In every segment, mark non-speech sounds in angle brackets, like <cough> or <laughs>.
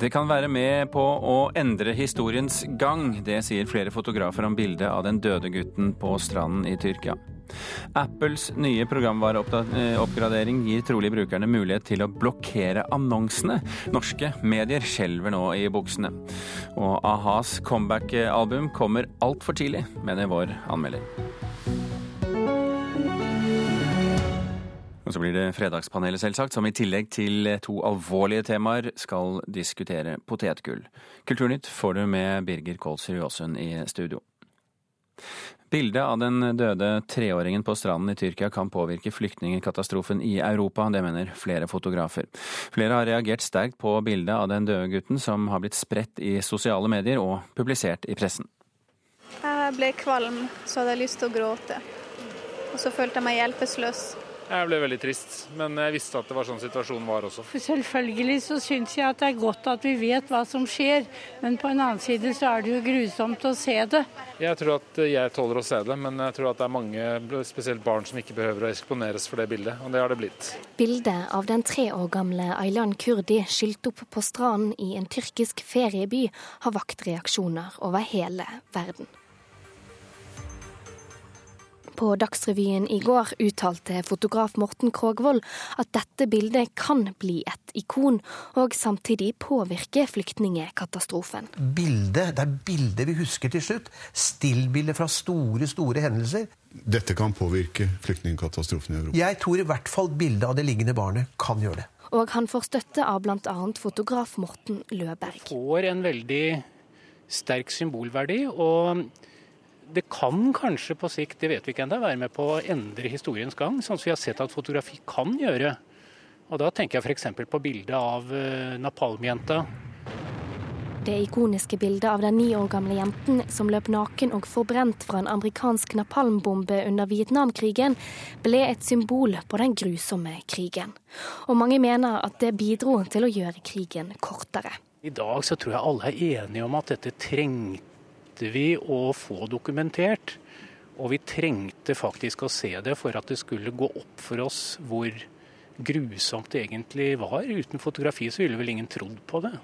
Det kan være med på å endre historiens gang. Det sier flere fotografer om bildet av den døde gutten på stranden i Tyrkia. Apples nye programvareoppgradering gir trolig brukerne mulighet til å blokkere annonsene. Norske medier skjelver nå i buksene. Og a-has comeback-album kommer altfor tidlig, mener vår anmelder. Og så blir det Fredagspanelet, selvsagt, som i tillegg til to alvorlige temaer skal diskutere potetgull. Kulturnytt får du med Birger Kolsrud Jåsund i studio. Bildet av den døde treåringen på stranden i Tyrkia kan påvirke flyktningkatastrofen i Europa, det mener flere fotografer. Flere har reagert sterkt på bildet av den døde gutten, som har blitt spredt i sosiale medier og publisert i pressen. Jeg ble kvalm, så hadde jeg lyst til å gråte. Og så følte jeg meg hjelpeløs. Jeg ble veldig trist, men jeg visste at det var sånn situasjonen var også. Selvfølgelig så syns jeg at det er godt at vi vet hva som skjer, men på en annen side så er det jo grusomt å se det. Jeg tror at jeg tåler å se det, men jeg tror at det er mange, spesielt barn, som ikke behøver å eksponeres for det bildet, og det har det blitt. Bildet av den tre år gamle Aylan Kurdi skylt opp på stranden i en tyrkisk ferieby har vakt reaksjoner over hele verden. På Dagsrevyen i går uttalte fotograf Morten Krogvold at dette bildet kan bli et ikon, og samtidig påvirke flyktningekatastrofen. Bildet, det er bildet vi husker til slutt. Stillbildet fra store, store hendelser. Dette kan påvirke flyktningkatastrofen i Europa. Jeg tror i hvert fall bildet av det liggende barnet kan gjøre det. Og han får støtte av bl.a. fotograf Morten Løberg. Får en veldig sterk symbolverdi. og det kan kanskje på sikt, det vet vi ikke ennå, være med på å endre historiens gang, sånn som vi har sett at fotografi kan gjøre. Og Da tenker jeg f.eks. på bildet av napalmjenta. Det ikoniske bildet av den ni år gamle jenten som løp naken og forbrent fra en amerikansk napalmbombe under Vietnamkrigen, ble et symbol på den grusomme krigen. Og mange mener at det bidro til å gjøre krigen kortere. I dag så tror jeg alle er enige om at dette trengte vi å få dokumentert. Og vi trengte faktisk å se det for at det skulle gå opp for oss hvor grusomt det egentlig var. Uten fotografi så ville vel ingen trodd på det.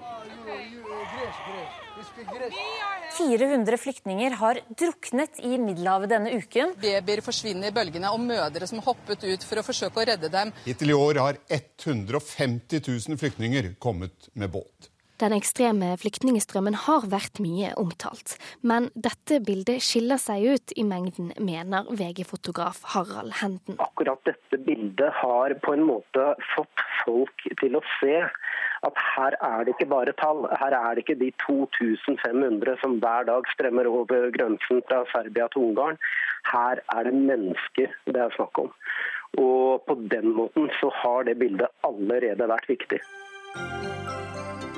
400 flyktninger har druknet i Middelhavet denne uken. Babyer forsvinner i bølgene, og mødre som hoppet ut for å forsøke å redde dem. Hittil i år har 150 000 flyktninger kommet med båt. Den ekstreme flyktningstrømmen har vært mye omtalt, men dette bildet skiller seg ut i mengden, mener VG-fotograf Harald Henden. Akkurat dette bildet har på en måte fått folk til å se at her er det ikke bare tall. Her er det ikke de 2500 som hver dag strømmer over grensen fra Serbia til Ungarn. Her er det mennesker det er snakk om. Og på den måten så har det bildet allerede vært viktig.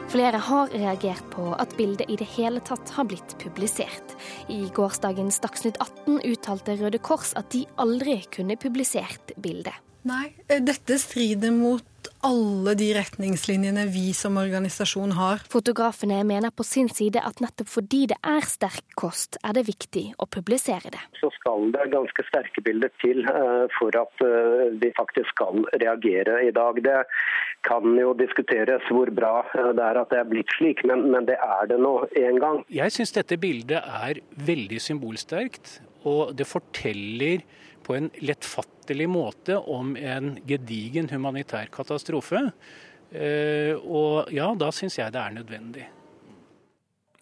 Flere har reagert på at bildet i det hele tatt har blitt publisert. I gårsdagens Dagsnytt 18 uttalte Røde Kors at de aldri kunne publisert bildet. Nei, dette strider mot alle de retningslinjene vi som organisasjon har. Fotografene mener på sin side at nettopp fordi det er sterk kost, er det viktig å publisere det. Så skal det ganske sterke bilder til for at vi faktisk skal reagere i dag. Det kan jo diskuteres hvor bra det er at det er blitt slik, men, men det er det nå en gang. Jeg syns dette bildet er veldig symbolsterkt, og det forteller på en lettfattelig måte om en gedigen humanitær katastrofe. Og ja, da syns jeg det er nødvendig.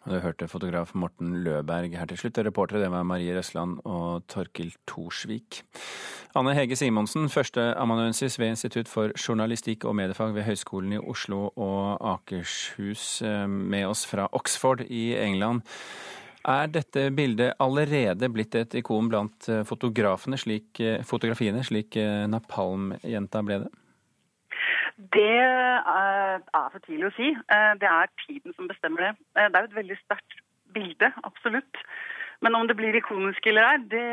Du hørte fotograf Morten Løberg her til slutt. Reportere det var Marie Røsland og Torkil Thorsvik. Anne Hege Simonsen, førsteamanuensis ved Institutt for journalistikk og mediefag ved Høgskolen i Oslo og Akershus, med oss fra Oxford i England. Er dette bildet allerede blitt et ikon blant fotografene, slik, fotografiene, slik napalmjenta ble det? Det er for tidlig å si. Det er tiden som bestemmer det. Det er jo et veldig sterkt bilde, absolutt. Men om det blir ikonisk eller ei, det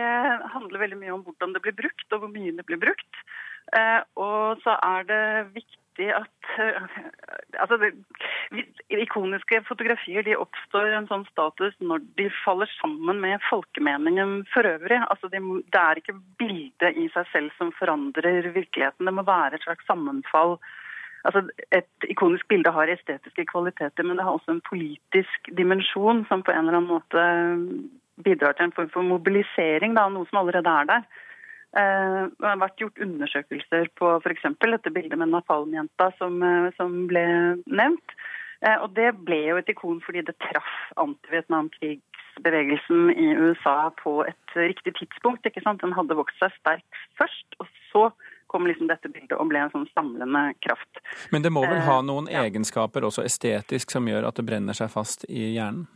handler veldig mye om hvordan det blir brukt, og hvor mye det blir brukt. Og så er det viktig at altså Ikoniske fotografier de oppstår en sånn status når de faller sammen med folkemeningen for øvrig. Altså de, det er ikke bildet i seg selv som forandrer virkeligheten. Det må være et slags sammenfall altså Et ikonisk bilde har estetiske kvaliteter, men det har også en politisk dimensjon som på en eller annen måte bidrar til en form for mobilisering da, noe som allerede er der. Eh, det har vært gjort undersøkelser på f.eks. dette bildet med napalmjenta som, eh, som ble nevnt. Eh, og det ble jo et ikon fordi det traff anti-Vietnamkrigsbevegelsen i USA på et riktig tidspunkt. ikke sant? Den hadde vokst seg sterk først, og så kom liksom dette bildet og ble en sånn samlende kraft. Men det må vel ha noen egenskaper også estetisk som gjør at det brenner seg fast i hjernen?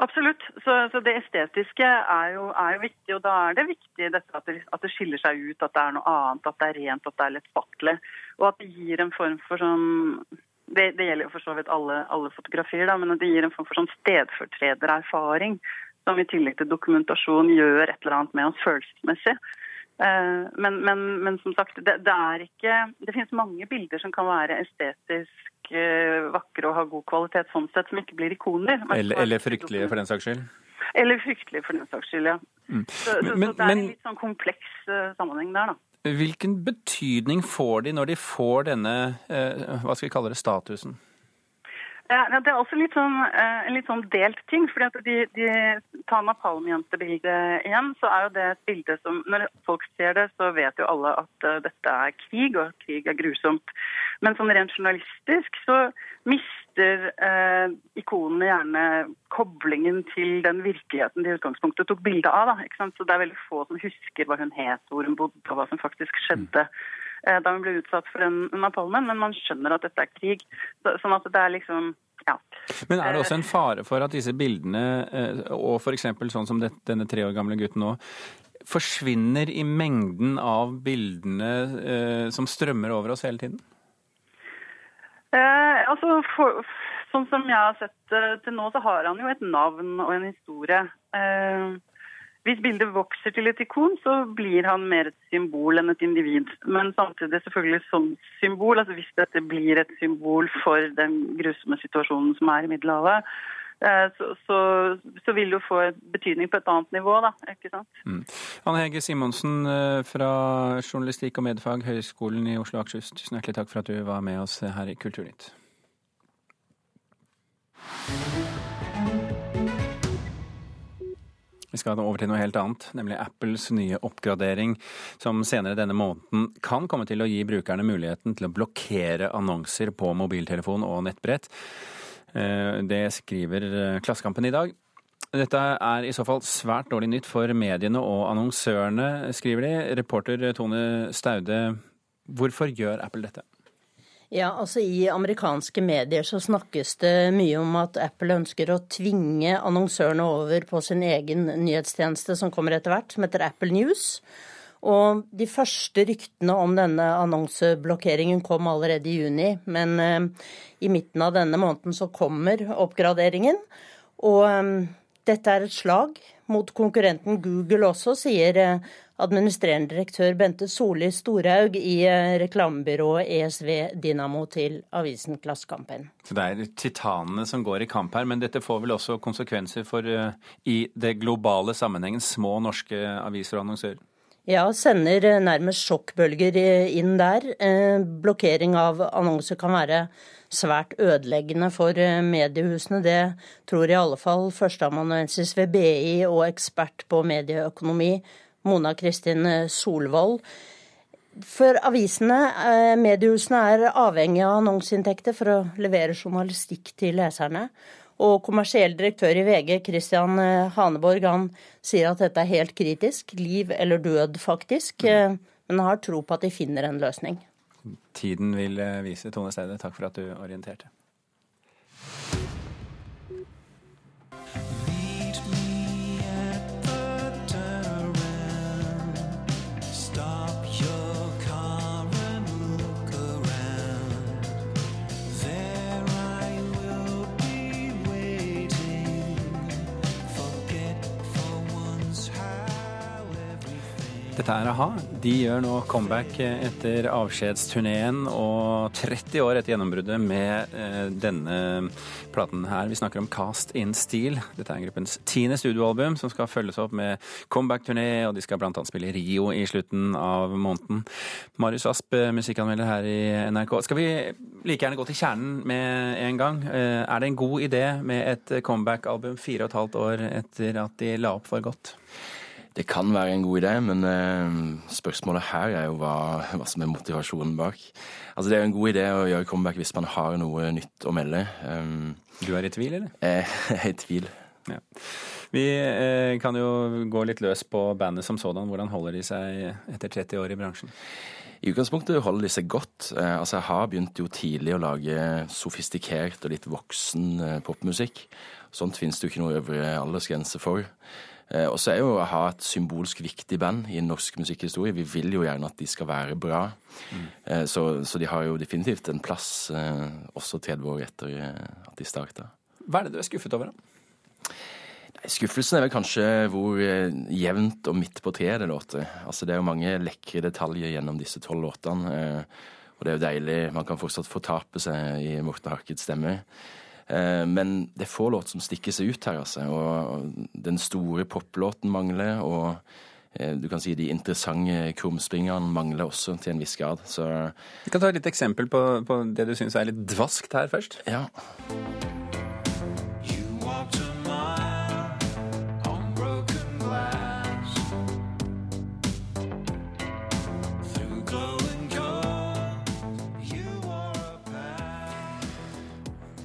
Absolutt. Så, så det estetiske er jo, er jo, viktig. Og da er det viktig at det, at det, skiller seg ut, at det er noe annet, at det er rent, at det er lettfattelig. Og at det gir en form for sånn det, det gjelder jo for så vidt alle, alle fotografier, da, men det gir en form for sånn stedfortredererfaring. Som i tillegg til dokumentasjon gjør et eller annet med oss følelsesmessig. Eh, men, men, men, som sagt, det, det, er ikke Det finnes mange bilder som kan være estetisk vakre og ha god kvalitet sånn sett, som ikke blir ikoner. Eller, eller fryktelige, for den saks skyld? Eller fryktelige, for den saks skyld, ja. Mm. Så, så, men, så, det er en litt sånn kompleks uh, sammenheng der, da. Hvilken betydning får de når de får denne uh, hva skal vi kalle det, statusen? Ja, det er også litt sånn, en litt sånn delt ting. fordi at de, de tar napalmjentebildet igjen, så er jo det et bilde som Når folk ser det, så vet jo alle at dette er krig, og at krig er grusomt. Men sånn rent journalistisk så mister eh, ikonene gjerne koblingen til den virkeligheten de i utgangspunktet tok bilde av. Da? Så det er veldig få som husker hva hun het, hvor hun bodde og hva som faktisk skjedde eh, da hun ble utsatt for den napalmen. Men man skjønner at dette er krig. Så, sånn at det er liksom ja. Men er det også en fare for at disse bildene, eh, og f.eks. sånn som denne tre år gamle gutten nå, forsvinner i mengden av bildene eh, som strømmer over oss hele tiden? Eh, altså, for, Sånn som jeg har sett det til nå, så har han jo et navn og en historie. Eh, hvis bildet vokser til et ikon, så blir han mer et symbol enn et individ. Men samtidig selvfølgelig som symbol. altså Hvis dette blir et symbol for den grusomme situasjonen som er i Middelhavet, Eh, så, så, så, vil du få betydning på et annet nivå, da. ikke sant? Mm. Anne Hege Simonsen eh, fra journalistikk og medfag, Høgskolen i Oslo og Akershus, tusen hjertelig takk for at du var med oss her i Kulturnytt. Vi skal over til noe helt annet, nemlig Apples nye oppgradering, som senere denne måneden kan komme til å gi brukerne muligheten til å blokkere annonser på mobiltelefon og nettbrett. Eh, det skriver eh, Klassekampen i dag. Dette er i så fall svært dårlig nytt for mediene og annonsørene, skriver de. Reporter Tone Staude, hvorfor gjør Apple dette? Ja, altså I amerikanske medier så snakkes det mye om at Apple ønsker å tvinge annonsørene over på sin egen nyhetstjeneste som kommer etter hvert, som heter Apple News. Og de første ryktene om denne annonseblokkeringen kom allerede i juni. Men eh, i midten av denne måneden så kommer oppgraderingen. Og eh, dette er et slag mot konkurrenten Google også, sier eh, administrerende direktør Bente Solli Storhaug i eh, reklamebyrået ESV Dynamo til avisen Klassekampen. Så det er titanene som går i kamp her, men dette får vel også konsekvenser for uh, i det globale sammenhengen små norske aviser og annonsører? Ja, sender eh, nærmest sjokkbølger inn der. Eh, blokkering av annonser kan være svært ødeleggende for eh, mediehusene. Det tror i alle fall førsteamanuensis ved BI og ekspert på medieøkonomi, Mona Kristin Solvold. For avisene, mediehusene, er avhengig av annonseinntekter for å levere journalistikk til leserne. Og kommersiell direktør i VG, Christian eh, Haneborg, han sier at dette er helt kritisk. Liv eller død, faktisk. Mm. Eh, men har tro på at de finner en løsning. Tiden vil eh, vise. Tone Steide, takk for at du orienterte. Dette er a-ha. De gjør nå comeback etter avskjedsturneen og 30 år etter gjennombruddet med eh, denne platen her. Vi snakker om Cast in Steel. Dette er gruppens tiende studioalbum som skal følges opp med comeback-turné, og de skal bl.a. spille Rio i slutten av måneden. Marius Asp, musikkanmelder her i NRK. Skal vi like gjerne gå til kjernen med en gang? Eh, er det en god idé med et comeback-album fire og et halvt år etter at de la opp for godt? Det kan være en god idé, men eh, spørsmålet her er jo hva, hva, som er motivasjonen bak. Altså Det er jo en god idé å gjøre comeback hvis man har noe nytt å melde. Um, du er i tvil, eller? <laughs> Jeg er i tvil. Ja. Vi eh, kan jo gå litt løs på bandet som sådan. Hvordan holder de seg etter 30 år i bransjen? I utgangspunktet holder de seg godt. Eh, altså Jeg har begynt jo tidlig å lage sofistikert og litt voksen eh, popmusikk. Sånt finnes det jo ikke noe øvre aldersgrense for. Eh, og så er jo å ha et symbolsk viktig band i norsk musikkhistorie. Vi vil jo gjerne at de skal være bra. Mm. Så, så, de har jo definitivt en plass også 30 år etter at de starta. Hva er det du er skuffet over, da? Skuffelsen er vel kanskje hvor jevnt og midt på treet det låter. Altså Det er jo mange lekre detaljer gjennom disse tolv låtene. Og det er jo deilig. Man kan fortsatt fortape seg i Morten Harkets stemme. Eh, men det er få låter som stikker seg ut her, altså. Og den store poplåten mangler, og eh, du kan si de interessante krumspringene mangler også til en viss grad. Så Vi kan ta et litt eksempel på, på det du syns er litt dvaskt her først. Ja.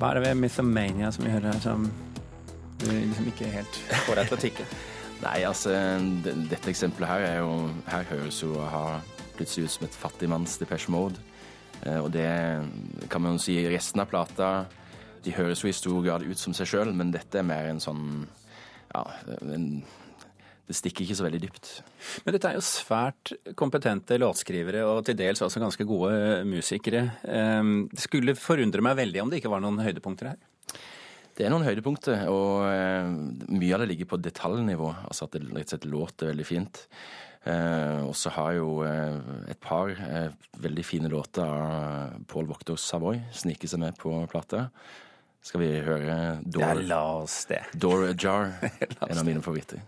Hva er det ved Mythomania som vi hører her, som du liksom ikke helt får deg til å tikke? <laughs> Nei, altså, dette eksempelet her er jo Her høres jo ha plutselig ut som et fattigmanns Depeche Mode. Eh, og det kan man jo si resten av plata De høres jo i stor grad ut som seg sjøl, men dette er mer en sånn Ja, en det stikker ikke så veldig dypt. Men dette er jo svært kompetente låtskrivere og til dels også ganske gode musikere. Ehm, det skulle forundre meg veldig om det ikke var noen høydepunkter her? Det er noen høydepunkter, og eh, mye av det ligger på detaljnivå. Altså at det rett og slett låter veldig fint. Eh, og så har jo eh, et par veldig fine låter av Paul Wachter Savoy sniker seg med på plata. Skal vi høre Door, ja, la oss det. Door Ajar, <laughs> en av mine favoritter.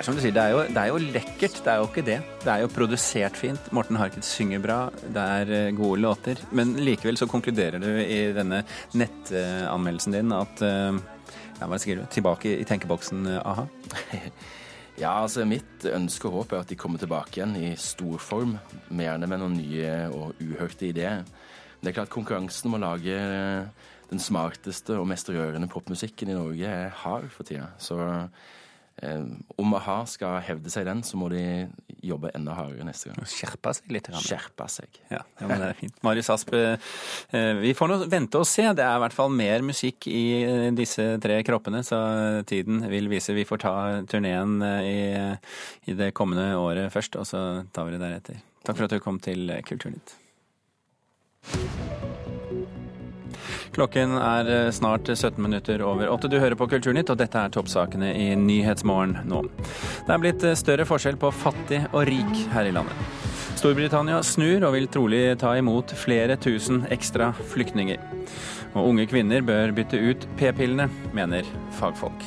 Er som du sier, det er, jo, det er, jo, lekkert. Det er jo ikke det. Det er jo produsert fint. Morten Harket synger bra. Det er eh, gode låter. Men likevel så konkluderer du i denne nettanmeldelsen din at eh, ja, Hva skriver du? Tilbake i tenkeboksen, aha? <laughs> Ja, altså mitt ønske og håp er at de kommer tilbake igjen i stor form. Gjerne med noen nye og uhørte ideer. Det er klart konkurransen om å lage den smarteste og mest rørende popmusikken i Norge er hard for tida. Så Eh, om a-ha skal hevde seg den, så må de jobbe enda hardere neste gang. Skjerpe seg litt? Skjerpe seg. Ja, ja men det er fint. Marius Asp, eh, vi får nå vente og se. Det er i hvert fall mer musikk i eh, disse tre kroppene, så tiden vil vise. Vi får ta turneen i, i det kommende året først, og så tar vi det deretter. Takk for at du kom til Kulturnytt. Klokken er eh, snart 17 minutter over åtte. Du hører på Kulturnytt, og dette er toppsakene i Nyhetsmorgen nå. Det er blitt eh, større forskjell på fattig og rik her i landet. Storbritannia snur og vil trolig ta imot flere tusen ekstra flyktninger. Og unge kvinner bør bytte ut p-pillene, mener fagfolk.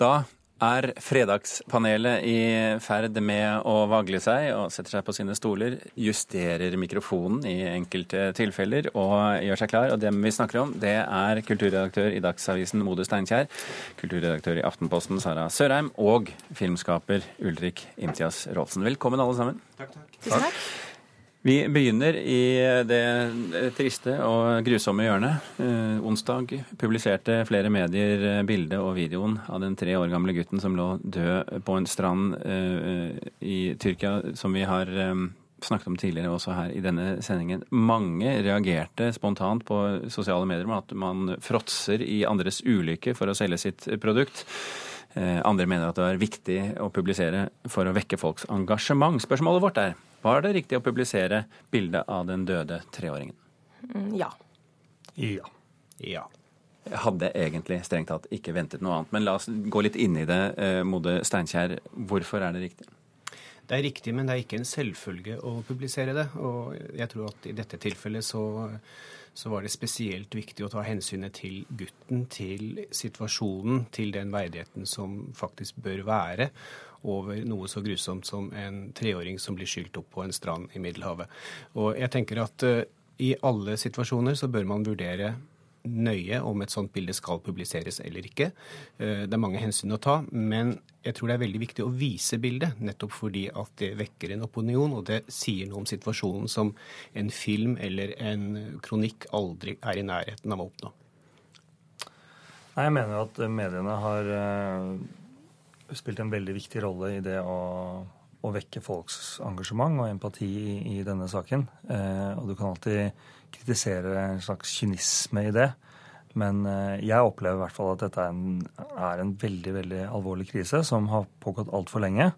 Da er Fredagspanelet i ferd med å vagle seg og setter seg på sine stoler, justerer mikrofonen i enkelte tilfeller og gjør seg klar. Og det vi snakker om, det er kulturredaktør i Dagsavisen Mode Steinkjer, kulturredaktør i Aftenposten Sara Sørheim og filmskaper Ulrik Imtias Rolfsen. Velkommen alle sammen. Takk, takk. Tusen takk. Vi begynner i det triste og grusomme hjørnet. Eh, onsdag publiserte flere medier eh, bildet og videoen av den tre år gamle gutten som lå død på en strand eh, i Tyrkia, som vi har eh, snakket om tidligere også her i denne sendingen. Mange reagerte spontant på sosiale medier med at man fråtser i andres ulykke for å selge sitt produkt. Eh, andre mener at det er viktig å publisere for å vekke folks engasjement. Spørsmålet vårt er var det riktig å publisere bildet av den døde treåringen? Mm, ja. Ja. Ja. Jeg hadde egentlig strengt tatt ikke ventet noe annet. Men la oss gå litt inn i det, eh, Mode Steinkjer. Hvorfor er det riktig? Det er riktig, men det er ikke en selvfølge å publisere det. Og jeg tror at i dette tilfellet så, så var det spesielt viktig å ta hensynet til gutten, til situasjonen, til den verdigheten som faktisk bør være over noe så grusomt som en treåring som blir skylt opp på en strand i Middelhavet. Og jeg tenker at uh, i alle situasjoner så bør man vurdere nøye om et sånt bilde skal publiseres eller ikke. Eh, det er mange hensyn å ta, men jeg tror det er veldig viktig å vise bildet, nettopp fordi at det vekker en opinion, og det sier noe om situasjonen som en film eller en kronikk aldri er i nærheten av å oppnå. Nei, Jeg mener jo at mediene har uh, spilt en veldig viktig rolle i det å, å vekke folks engasjement og empati i, i denne saken. Eh, og du kan alltid kritisere en slags kynisme i det. Men uh, jeg opplever i hvert fall at dette er en, er en veldig veldig alvorlig krise som har pågått altfor lenge.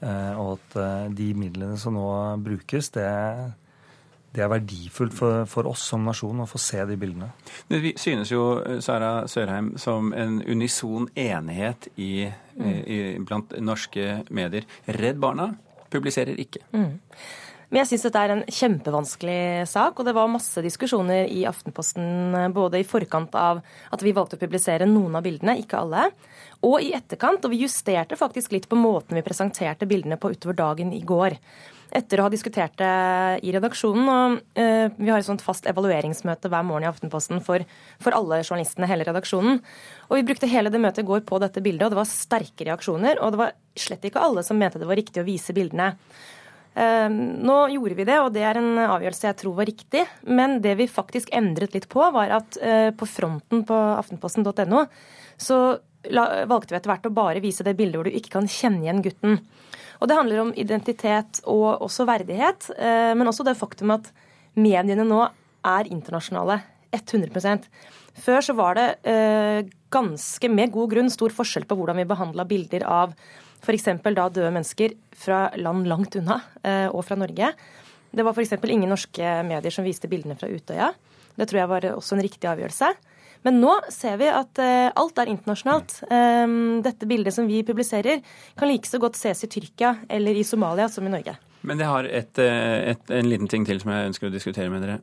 og at de midlene som nå brukes, det det er verdifullt for, for, oss som nasjon å få se de bildene. Det synes jo, Sara Sørheim, som en unison enighet i, mm. i, blant norske medier. Redd Barna publiserer ikke. Mm. Men jeg syns dette er en kjempevanskelig sak, og det var masse diskusjoner i Aftenposten både i forkant av at vi valgte å publisere noen av bildene, ikke alle, og i etterkant. Og vi justerte faktisk litt på måten vi presenterte bildene på utover dagen i går etter å ha diskutert det i redaksjonen. og eh, Vi har et sånt fast evalueringsmøte hver morgen i Aftenposten for, for, alle journalistene, hele redaksjonen. Og Vi brukte hele det møtet i går på dette bildet, og det var sterke reaksjoner. Og det var slett ikke alle som mente det var riktig å vise bildene. Eh, nå gjorde vi det, og det er en avgjørelse jeg tror var riktig. Men det vi faktisk endret litt på, var at eh, på fronten på aftenposten.no så valgte vi etter hvert å bare vise det bildet hvor du ikke kan kjenne igjen gutten. Og det handler om identitet og også verdighet, eh, men også det faktum at mediene nå er internasjonale. 100 Før så var det eh, ganske med god grunn stor forskjell på hvordan vi behandla bilder av f.eks. da døde mennesker fra land langt unna eh, og fra Norge. Det var f.eks. ingen norske medier som viste bildene fra Utøya. Det tror jeg var også en riktig avgjørelse. Men nå ser vi at uh, alt er internasjonalt. Um, dette bildet som vi publiserer, kan like så godt ses i Tyrkia eller i Somalia som i Norge. Men jeg har et, eh, et, en liten ting til som jeg ønsker å diskutere med dere.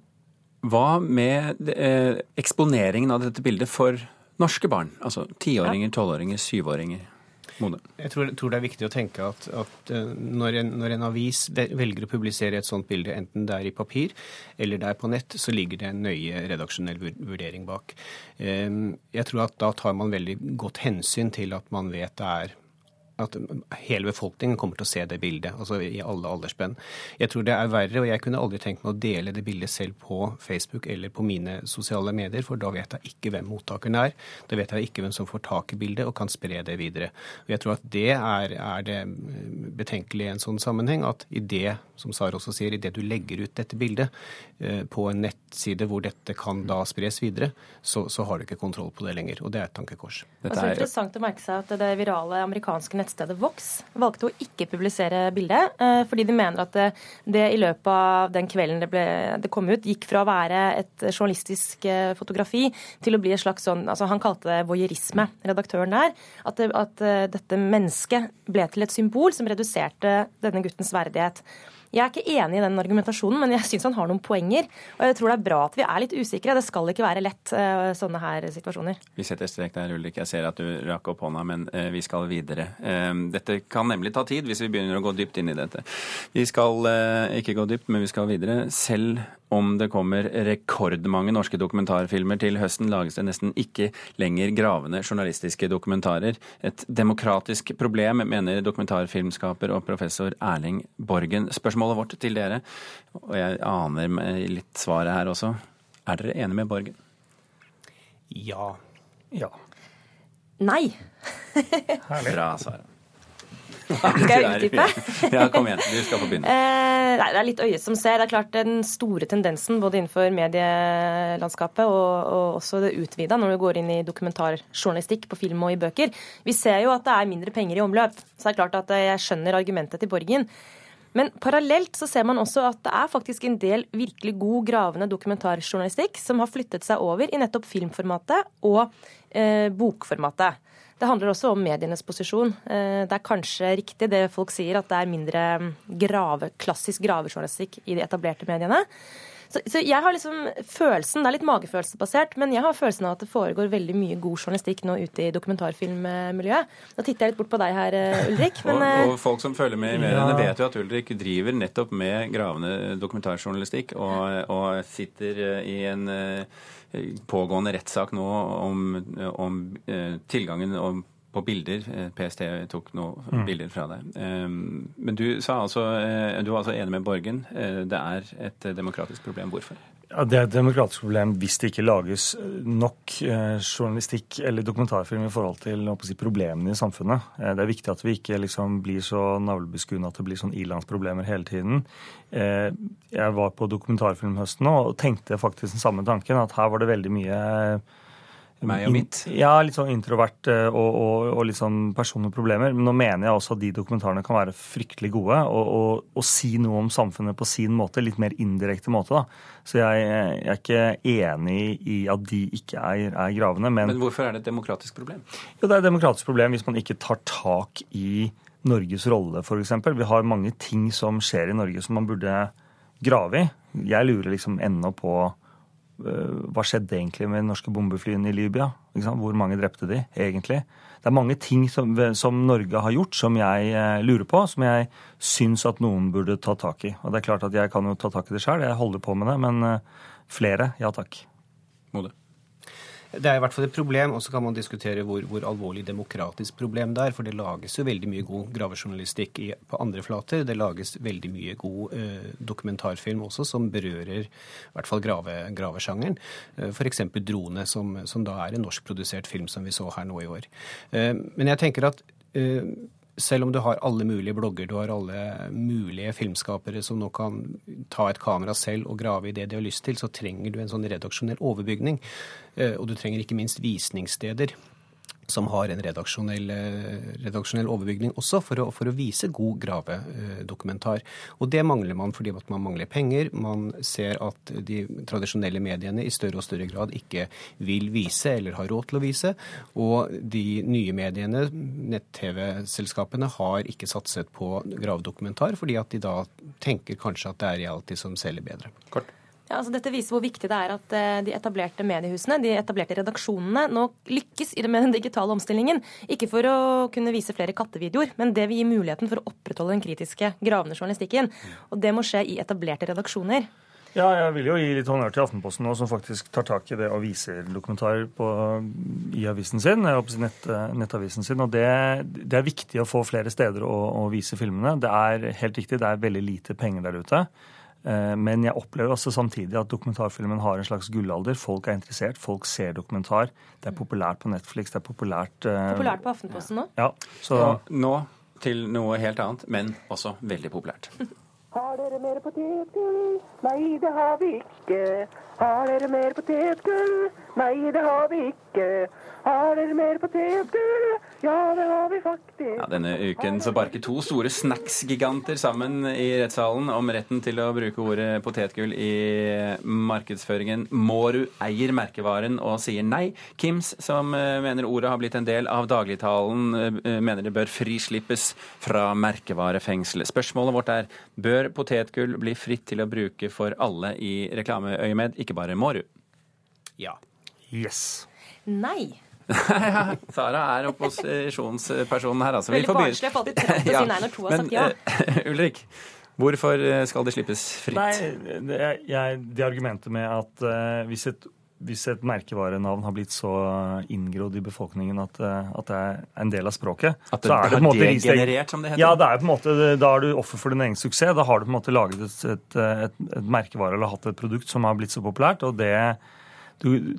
Hva med eh, eksponeringen av dette bildet for norske barn? Altså tiåringer, tolvåringer, syvåringer? Mone? Jeg tror, tror, det er viktig å tenke at, at eh, når, en, når, en, avis velger å publisere et sånt bilde, enten det er i papir eller det er på nett, så ligger det en nøye redaksjonell vurdering bak. Ehm, jeg tror at da tar man veldig godt hensyn til at man vet det er at hele befolkningen kommer til å se det bildet, altså i alle aldersspenn. Jeg tror det er verre, og jeg kunne aldri tenkt meg å dele det bildet selv på Facebook eller på mine sosiale medier, for da vet jeg ikke hvem mottakeren er. Da vet jeg ikke hvem som får tak i bildet og kan spre det videre. Og jeg tror at det er, er det betenkelige i en sånn sammenheng, at i det, som Sara også sier, i det du legger ut dette bildet eh, på en nettside hvor dette kan da spres videre, så, så har du ikke kontroll på det lenger. Og det er et tankekors. Det er interessant å merke seg at det virale amerikanske nettstedet Vox valgte å ikke publisere bildet, eh, fordi de mener at det, det i løpet av den kvelden det, ble, det, kom ut, gikk fra å være et journalistisk eh, fotografi til å bli et slags sånn altså Han kalte det voyeurisme, redaktøren der. At, det, at eh, dette mennesket ble til et symbol som reduserte denne guttens verdighet. Jeg er ikke enig i den argumentasjonen, men jeg syns han har noen poenger. Og jeg tror det er bra at vi er litt usikre. Det skal ikke være lett, eh, sånne her situasjoner. Vi setter strek der, Ulrik. Jeg ser at du rakk opp hånda, men eh, vi skal videre. Eh, dette kan nemlig ta tid hvis vi begynner å gå dypt inn i dette. Vi skal ikke gå dypt, men vi skal videre. Selv om det kommer rekordmange norske dokumentarfilmer til høsten, lages det nesten ikke lenger gravende journalistiske dokumentarer. Et demokratisk problem, mener dokumentarfilmskaper og professor Erling Borgen. Spørsmålet vårt til dere, og jeg aner litt svaret her også, er dere enige med Borgen? Ja. Ja. Nei. Herlig. Bra, Sara. Skal jeg utdype? <laughs> ja, kom igjen. Du skal få begynne. Eh, nei, det er litt øyet som ser. Det er klart Den store tendensen både innenfor medielandskapet og, og også det utvida når du går inn i dokumentarjournalistikk på film og i bøker. Vi ser jo at det er mindre penger i omløp. Så det er klart at jeg skjønner argumentet til Borgen. Men parallelt så ser man også at det er faktisk en del virkelig god gravende dokumentarjournalistikk som har flyttet seg over i nettopp filmformatet og eh, bokformatet. Det handler også om medienes posisjon. Eh, det er kanskje riktig det folk sier, at det er mindre grave, klassisk gravejournalistikk i de etablerte mediene. Så, så, jeg har liksom følelsen, Det er litt magefølelsesbasert, men jeg har følelsen av at det foregår veldig mye god journalistikk nå ute i dokumentarfilmmiljøet. Nå titter jeg litt bort på deg her, eh, Ulrik. Men, og, og, folk som følger med i mediene, ja. vet jo at Ulrik driver nettopp med gravende dokumentarjournalistikk, og, og sitter eh, i en eh, pågående rettssak nå om, om tilgangen om på bilder. Eh, PST tok noen mm. bilder fra deg. Men du, sa altså, eh, du var altså enig med Borgen. Eh, det er et demokratisk problem. Hvorfor? Ja, Det er et demokratisk problem hvis det ikke lages nok journalistikk eller dokumentarfilm i forhold til si, problemene i samfunnet. Det er viktig at vi ikke liksom, blir så navlebeskuende at det blir sånn ilandsproblemer hele tiden. Jeg var på dokumentarfilmhøsten og tenkte faktisk den samme tanken, at her var det veldig mye meg og mitt? Ja, litt sånn introvert eh, og, og, og, litt sånn personlige problemer. Men nå mener jeg også at de dokumentarene kan være fryktelig gode og, og, og si noe om samfunnet på sin måte, litt mer indirekte måte. da. Så jeg, jeg er ikke enig i at de ikke er, er gravende. Men, men hvorfor er det et demokratisk problem? Jo, det er et demokratisk problem hvis man ikke tar tak i Norges rolle, f.eks. Vi har mange ting som skjer i Norge som man burde grave i. Jeg lurer liksom ennå på hva skjedde egentlig med de norske bombeflyene i Libya? Hvor mange drepte de egentlig? Det er mange ting som, som, Norge har gjort som jeg eh, lurer på, som jeg syns at noen burde ta tak i. Og det er klart at jeg kan jo ta tak i det sjøl, jeg holder på med det, men eh, flere, ja takk. Mode. Det er i hvert fall et problem, og så kan man diskutere hvor, hvor, alvorlig demokratisk problem det er. For det lages jo veldig mye god gravejournalistikk på andre flater. Det lages veldig mye god eh, dokumentarfilm også som berører i hvert fall grave, gravesjangeren. Eh, F.eks. 'Drone', som, som, da er en norskprodusert film som vi så her nå i år. Eh, men jeg tenker at eh, selv om du har alle mulige blogger, du har alle mulige filmskapere som nå kan ta et kamera selv og grave i det de har lyst til, så trenger du en sånn redaksjonell overbygning. Eh, og du trenger ikke minst visningssteder som har en redaksjonell, eh, redaksjonell overbygning også, for å, for å, vise god gravedokumentar. Og det mangler man fordi man mangler penger. Man ser at de tradisjonelle mediene i større og større grad ikke vil vise eller har råd til å vise. Og de nye mediene, nett-TV-selskapene, har ikke satset på gravedokumentar, fordi at de da tenker kanskje at det er reality som selger bedre. Kort. Ja, altså dette viser hvor viktig det er at eh, de etablerte mediehusene, de etablerte redaksjonene, nå lykkes med den digitale omstillingen. Ikke for å kunne vise flere kattevideoer, men det vil gi muligheten for å opprettholde den kritiske, gravende journalistikken. Og det må skje i etablerte redaksjoner. Ja, jeg vil jo gi litt honnør til Aftenposten nå, som faktisk tar tak i det og viser dokumentar på, i avisen sin, nett, nettavisen sin. Og det, det, er viktig å få flere steder å, å vise filmene. Det er helt riktig, det er veldig lite penger der ute. Eh, men jeg opplever også samtidig at dokumentarfilmen har en slags gullalder. Folk er interessert, folk ser dokumentar. Det er populært på Netflix, det er populært uh... Populært på Aftenposten nå? Ja, så... ja, nå til noe helt annet, men også veldig populært. <laughs> Har dere mer potetgull? Nei, det har vi ikke. Har dere mer potetgull? Nei, det har vi ikke. Har dere mer potetgull? Ja, det har vi faktisk. Ja, denne uken så barker to store snacks-giganter sammen i rettssalen om retten til å bruke ordet potetgull i markedsføringen. Mårud eier merkevaren og sier nei. Kims, som eh, mener ordet har blitt en del av dagligtalen, eh, mener det bør frislippes fra merkevarefengsel. Spørsmålet vårt er bør potetgull bli fritt til å bruke for alle i reklameøyemed, ikke bare Mårud? Ja. Yes. Nei. <laughs> Sara er opposisjonspersonen her, altså. Veldig barnslig. Jeg får alltid tøft å si <laughs> nei når to har sagt ja. Uh, <laughs> Ulrik, hvorfor eh, skal det slippes fritt? Nei, det, jeg, det argumentet med at uh, hvis, et, hvis et merkevarenavn har blitt så inngrodd i befolkningen at, uh, at, det er en del av språket At det, så er det på en måte degenerert, som det heter? Ja, det er på en måte, da er du offer for din egen suksess. Da har du på en måte laget et, et, et, et merkevare eller hatt et produkt som har blitt så populært. og det du,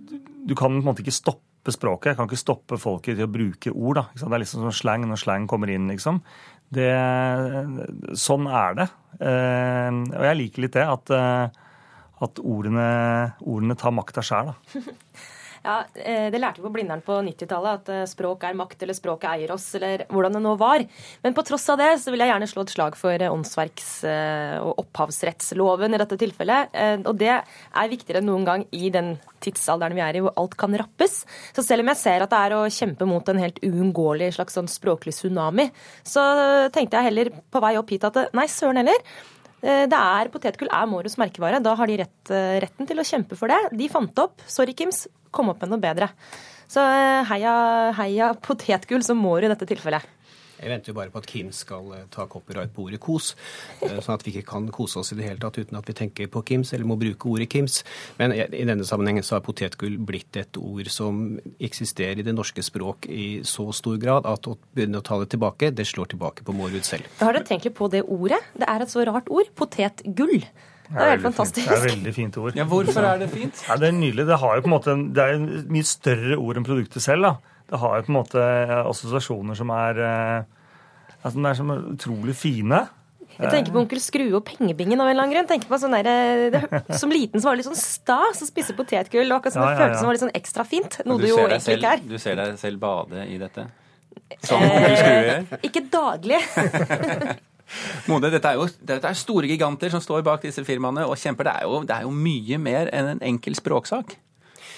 du kan på en måte ikke stoppe språket. Jeg kan ikke stoppe folket til å bruke ord. da. Det er liksom sånn slang når slang kommer inn. liksom. Det, sånn er det. Eh, og jeg liker litt det, at, eh, at ordene, ordene tar makta sjæl, da. <laughs> Ja, eh, Det lærte vi på Blindern på 90-tallet, at eh, språk er makt, eller språket eier oss, eller hvordan det nå var. Men på tross av det så vil jeg gjerne slå et slag for eh, åndsverks- og opphavsrettsloven i dette tilfellet. Og det er viktigere enn noen gang i den tidsalderen vi er i, hvor alt kan rappes. Så selv om jeg ser at det er å kjempe mot en helt uunngåelig slags sånn språklig tsunami, så tenkte jeg heller på vei opp hit at nei, søren heller. Det er, Potetgull er Moros merkevare. Da har de rett, retten til å kjempe for det. De fant opp. Sorry, Kims kom opp med noe bedre. Så eh, heia, heia potetgull som må i dette tilfellet. Jeg venter jo bare på at Kim skal eh, ta copyright på ordet kos, eh, sånn at vi ikke kan kose oss i det hele tatt uten at vi tenker på Kims eller må bruke ordet Kims. Men i denne sammenhengen så har potetgull blitt et ord som eksisterer i det norske språk i så stor grad at å begynne å ta det tilbake, det slår tilbake på Mårud selv. Har dere tenkt litt på det ordet? Det er et så rart ord. Potetgull. Det er helt fantastisk. Fint. Det er veldig fint ord. Ja, Hvorfor er det fint? Ja, det er nydelig. Det, har jo på en måte, det er et mye større ord enn produktet selv. da. Det har jo på en måte assosiasjoner som er, altså, som er som utrolig fine. Jeg tenker på Onkel Skrue og pengebingen av en eller annen grunn. Tenker på sånn der, det, Som liten så var det litt sånn stas å spise potetgull. Akkurat som ja, det føltes som var litt sånn ekstra fint. Noe du, du jo egentlig ikke er. Du ser deg selv bade i dette? Som Onkel Skrue gjør? Ikke daglig. <laughs> Mode, dette er jo dette er store giganter som står bak disse firmaene og kjemper. Det er jo, det er jo mye mer enn en enkel språksak.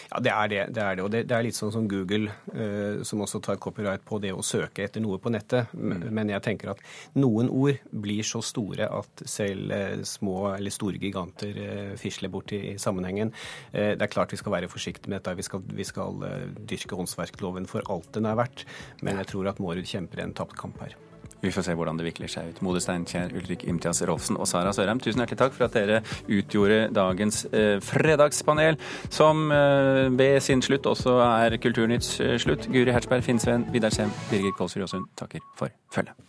Ja, det er det. det, er det. Og det, det, er litt sånn som Google, eh, som også tar copyright på det å søke etter noe på nettet. Mm. Men jeg tenker at noen ord blir så store at selv eh, små eller store giganter eh, fisler bort i, i sammenhengen. Eh, det er klart vi skal være forsiktige med dette. Vi skal, vi skal eh, dyrke åndsverkloven for alt den er verdt. Men jeg tror at Mårud kjemper en tapt kamp her. Vi får se hvordan det vikler seg ut. Mode Steinkjer, Ulrik Imtias Rolfsen og Sara Sørheim, tusen hjertelig takk for at dere utgjorde dagens eh, fredagspanel, som eh, ved sin slutt også er Kulturnytts eh, slutt. Guri Hertzberg, Finnsveen, Vidar Sem, Birgit Kolsrud Jåsund takker for følget.